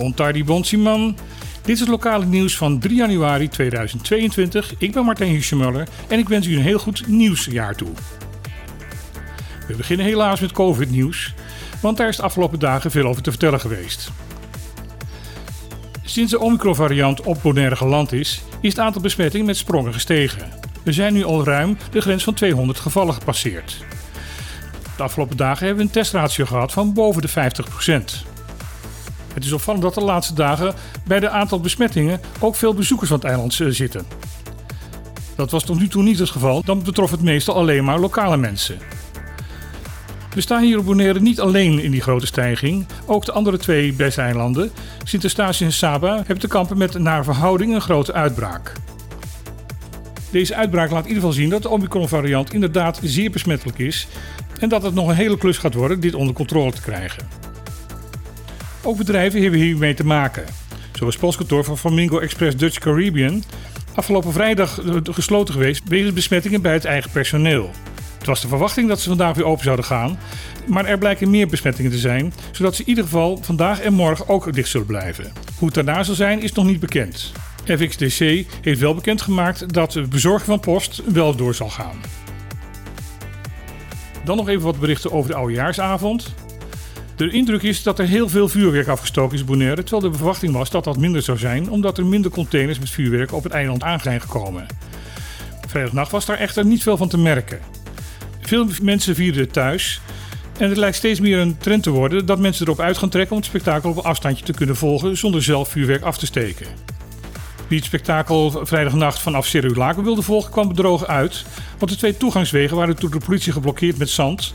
Ontardi Bonsiman. Dit is lokale nieuws van 3 januari 2022. Ik ben Martijn Hirschemuller en ik wens u een heel goed nieuwsjaar toe. We beginnen helaas met COVID-nieuws, want daar is de afgelopen dagen veel over te vertellen geweest. Sinds de Omicron-variant op Bonaire geland is, is het aantal besmettingen met sprongen gestegen. We zijn nu al ruim de grens van 200 gevallen gepasseerd. De afgelopen dagen hebben we een testratio gehad van boven de 50%. Het is opvallend dat de laatste dagen bij de aantal besmettingen ook veel bezoekers van het eiland eh, zitten. Dat was tot nu toe niet het geval, dan betrof het meestal alleen maar lokale mensen. We staan hier op Bonaire niet alleen in die grote stijging. Ook de andere twee eilanden, Sint-Eustatius en Saba, hebben te kampen met naar verhouding een grote uitbraak. Deze uitbraak laat in ieder geval zien dat de Omicron-variant inderdaad zeer besmettelijk is en dat het nog een hele klus gaat worden dit onder controle te krijgen. Ook bedrijven hebben hiermee te maken. Zoals postkantoor van Flamingo Express Dutch Caribbean afgelopen vrijdag gesloten geweest wegens besmettingen bij het eigen personeel. Het was de verwachting dat ze vandaag weer open zouden gaan, maar er blijken meer besmettingen te zijn, zodat ze in ieder geval vandaag en morgen ook dicht zullen blijven. Hoe het daarna zal zijn is nog niet bekend. FXDC heeft wel bekendgemaakt dat de bezorging van post wel door zal gaan. Dan nog even wat berichten over de oudejaarsavond. De indruk is dat er heel veel vuurwerk afgestoken is in Bonaire, terwijl de verwachting was dat dat minder zou zijn, omdat er minder containers met vuurwerk op het eiland aan zijn gekomen. Vrijdagnacht was daar echter niet veel van te merken. Veel mensen vierden het thuis en het lijkt steeds meer een trend te worden dat mensen erop uit gaan trekken om het spektakel op een afstandje te kunnen volgen zonder zelf vuurwerk af te steken. Wie het spektakel vrijdagnacht vanaf Cerulaco wilde volgen kwam bedrogen uit, want de twee toegangswegen waren door de politie geblokkeerd met zand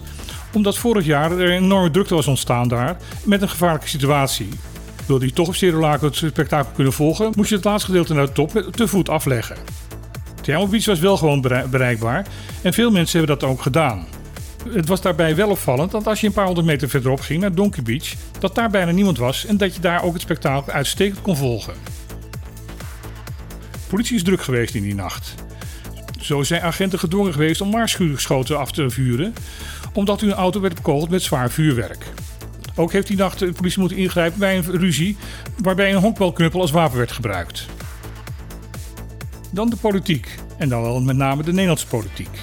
omdat vorig jaar er enorme drukte was ontstaan daar met een gevaarlijke situatie. Wilde je toch op Cerulaco het spektakel kunnen volgen, moest je het laatste gedeelte naar de top te voet afleggen. Thermal Beach was wel gewoon bereikbaar en veel mensen hebben dat ook gedaan. Het was daarbij wel opvallend dat als je een paar honderd meter verderop ging naar Donkey Beach, dat daar bijna niemand was en dat je daar ook het spektakel uitstekend kon volgen. Politie is druk geweest in die nacht. Zo zijn agenten gedwongen geweest om waarschuwingsschoten af te vuren, omdat hun auto werd bekogeld met zwaar vuurwerk. Ook heeft die nacht de politie moeten ingrijpen bij een ruzie waarbij een honkbalknuppel als wapen werd gebruikt. Dan de politiek, en dan wel met name de Nederlandse politiek.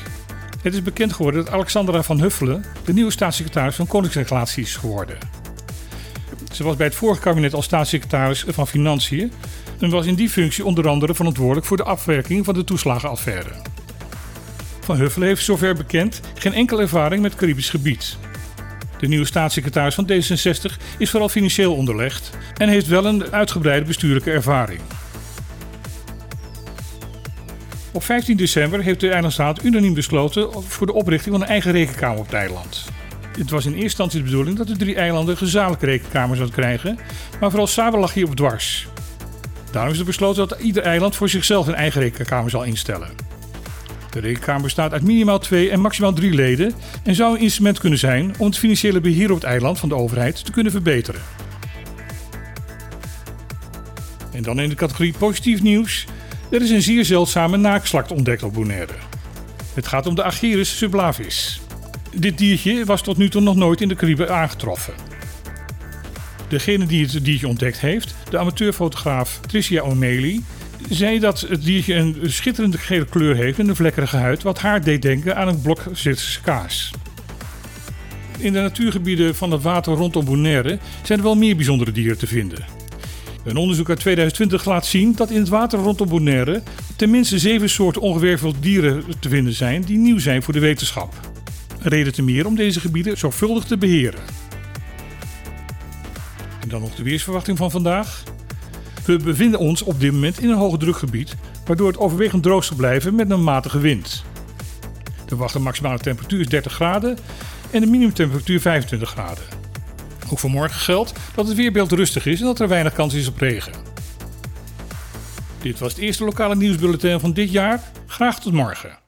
Het is bekend geworden dat Alexandra van Huffelen de nieuwe staatssecretaris van Koningsrelaties is geworden. Ze was bij het vorige kabinet als staatssecretaris van Financiën en was in die functie onder andere verantwoordelijk voor de afwerking van de toeslagenaffaire. Van Huffelen heeft zover bekend geen enkele ervaring met Caribisch gebied. De nieuwe staatssecretaris van D66 is vooral financieel onderlegd en heeft wel een uitgebreide bestuurlijke ervaring. Op 15 december heeft de eilandstaat unaniem besloten voor de oprichting van een eigen rekenkamer op het eiland. Het was in eerste instantie de bedoeling dat de drie eilanden gezamenlijke rekenkamers zouden krijgen, maar vooral Saba lag hierop dwars. Daarom is er besloten dat ieder eiland voor zichzelf een eigen rekenkamer zal instellen. De rekenkamer bestaat uit minimaal twee en maximaal drie leden en zou een instrument kunnen zijn om het financiële beheer op het eiland van de overheid te kunnen verbeteren. En dan in de categorie positief nieuws. Er is een zeer zeldzame naakslakt ontdekt op Bonaire. Het gaat om de Agirus sublavis. Dit diertje was tot nu toe nog nooit in de Cariben aangetroffen. Degene die het diertje ontdekt heeft, de amateurfotograaf Tricia O'Malley, zei dat het diertje een schitterende gele kleur heeft en een vlekkerige huid, wat haar deed denken aan een blok Zwitserse kaas. In de natuurgebieden van het water rondom Bonaire zijn er wel meer bijzondere dieren te vinden. Een onderzoek uit 2020 laat zien dat in het water rondom Bonaire tenminste zeven soorten ongewervelde dieren te vinden zijn die nieuw zijn voor de wetenschap. Reden te meer om deze gebieden zorgvuldig te beheren. En dan nog de weersverwachting van vandaag. We bevinden ons op dit moment in een hoge drukgebied, waardoor het overwegend droog zal blijven met een matige wind. De verwachte maximale temperatuur is 30 graden en de minimumtemperatuur 25 graden. Ook voor morgen geldt dat het weerbeeld rustig is en dat er weinig kans is op regen. Dit was het eerste lokale nieuwsbulletin van dit jaar. Graag tot morgen.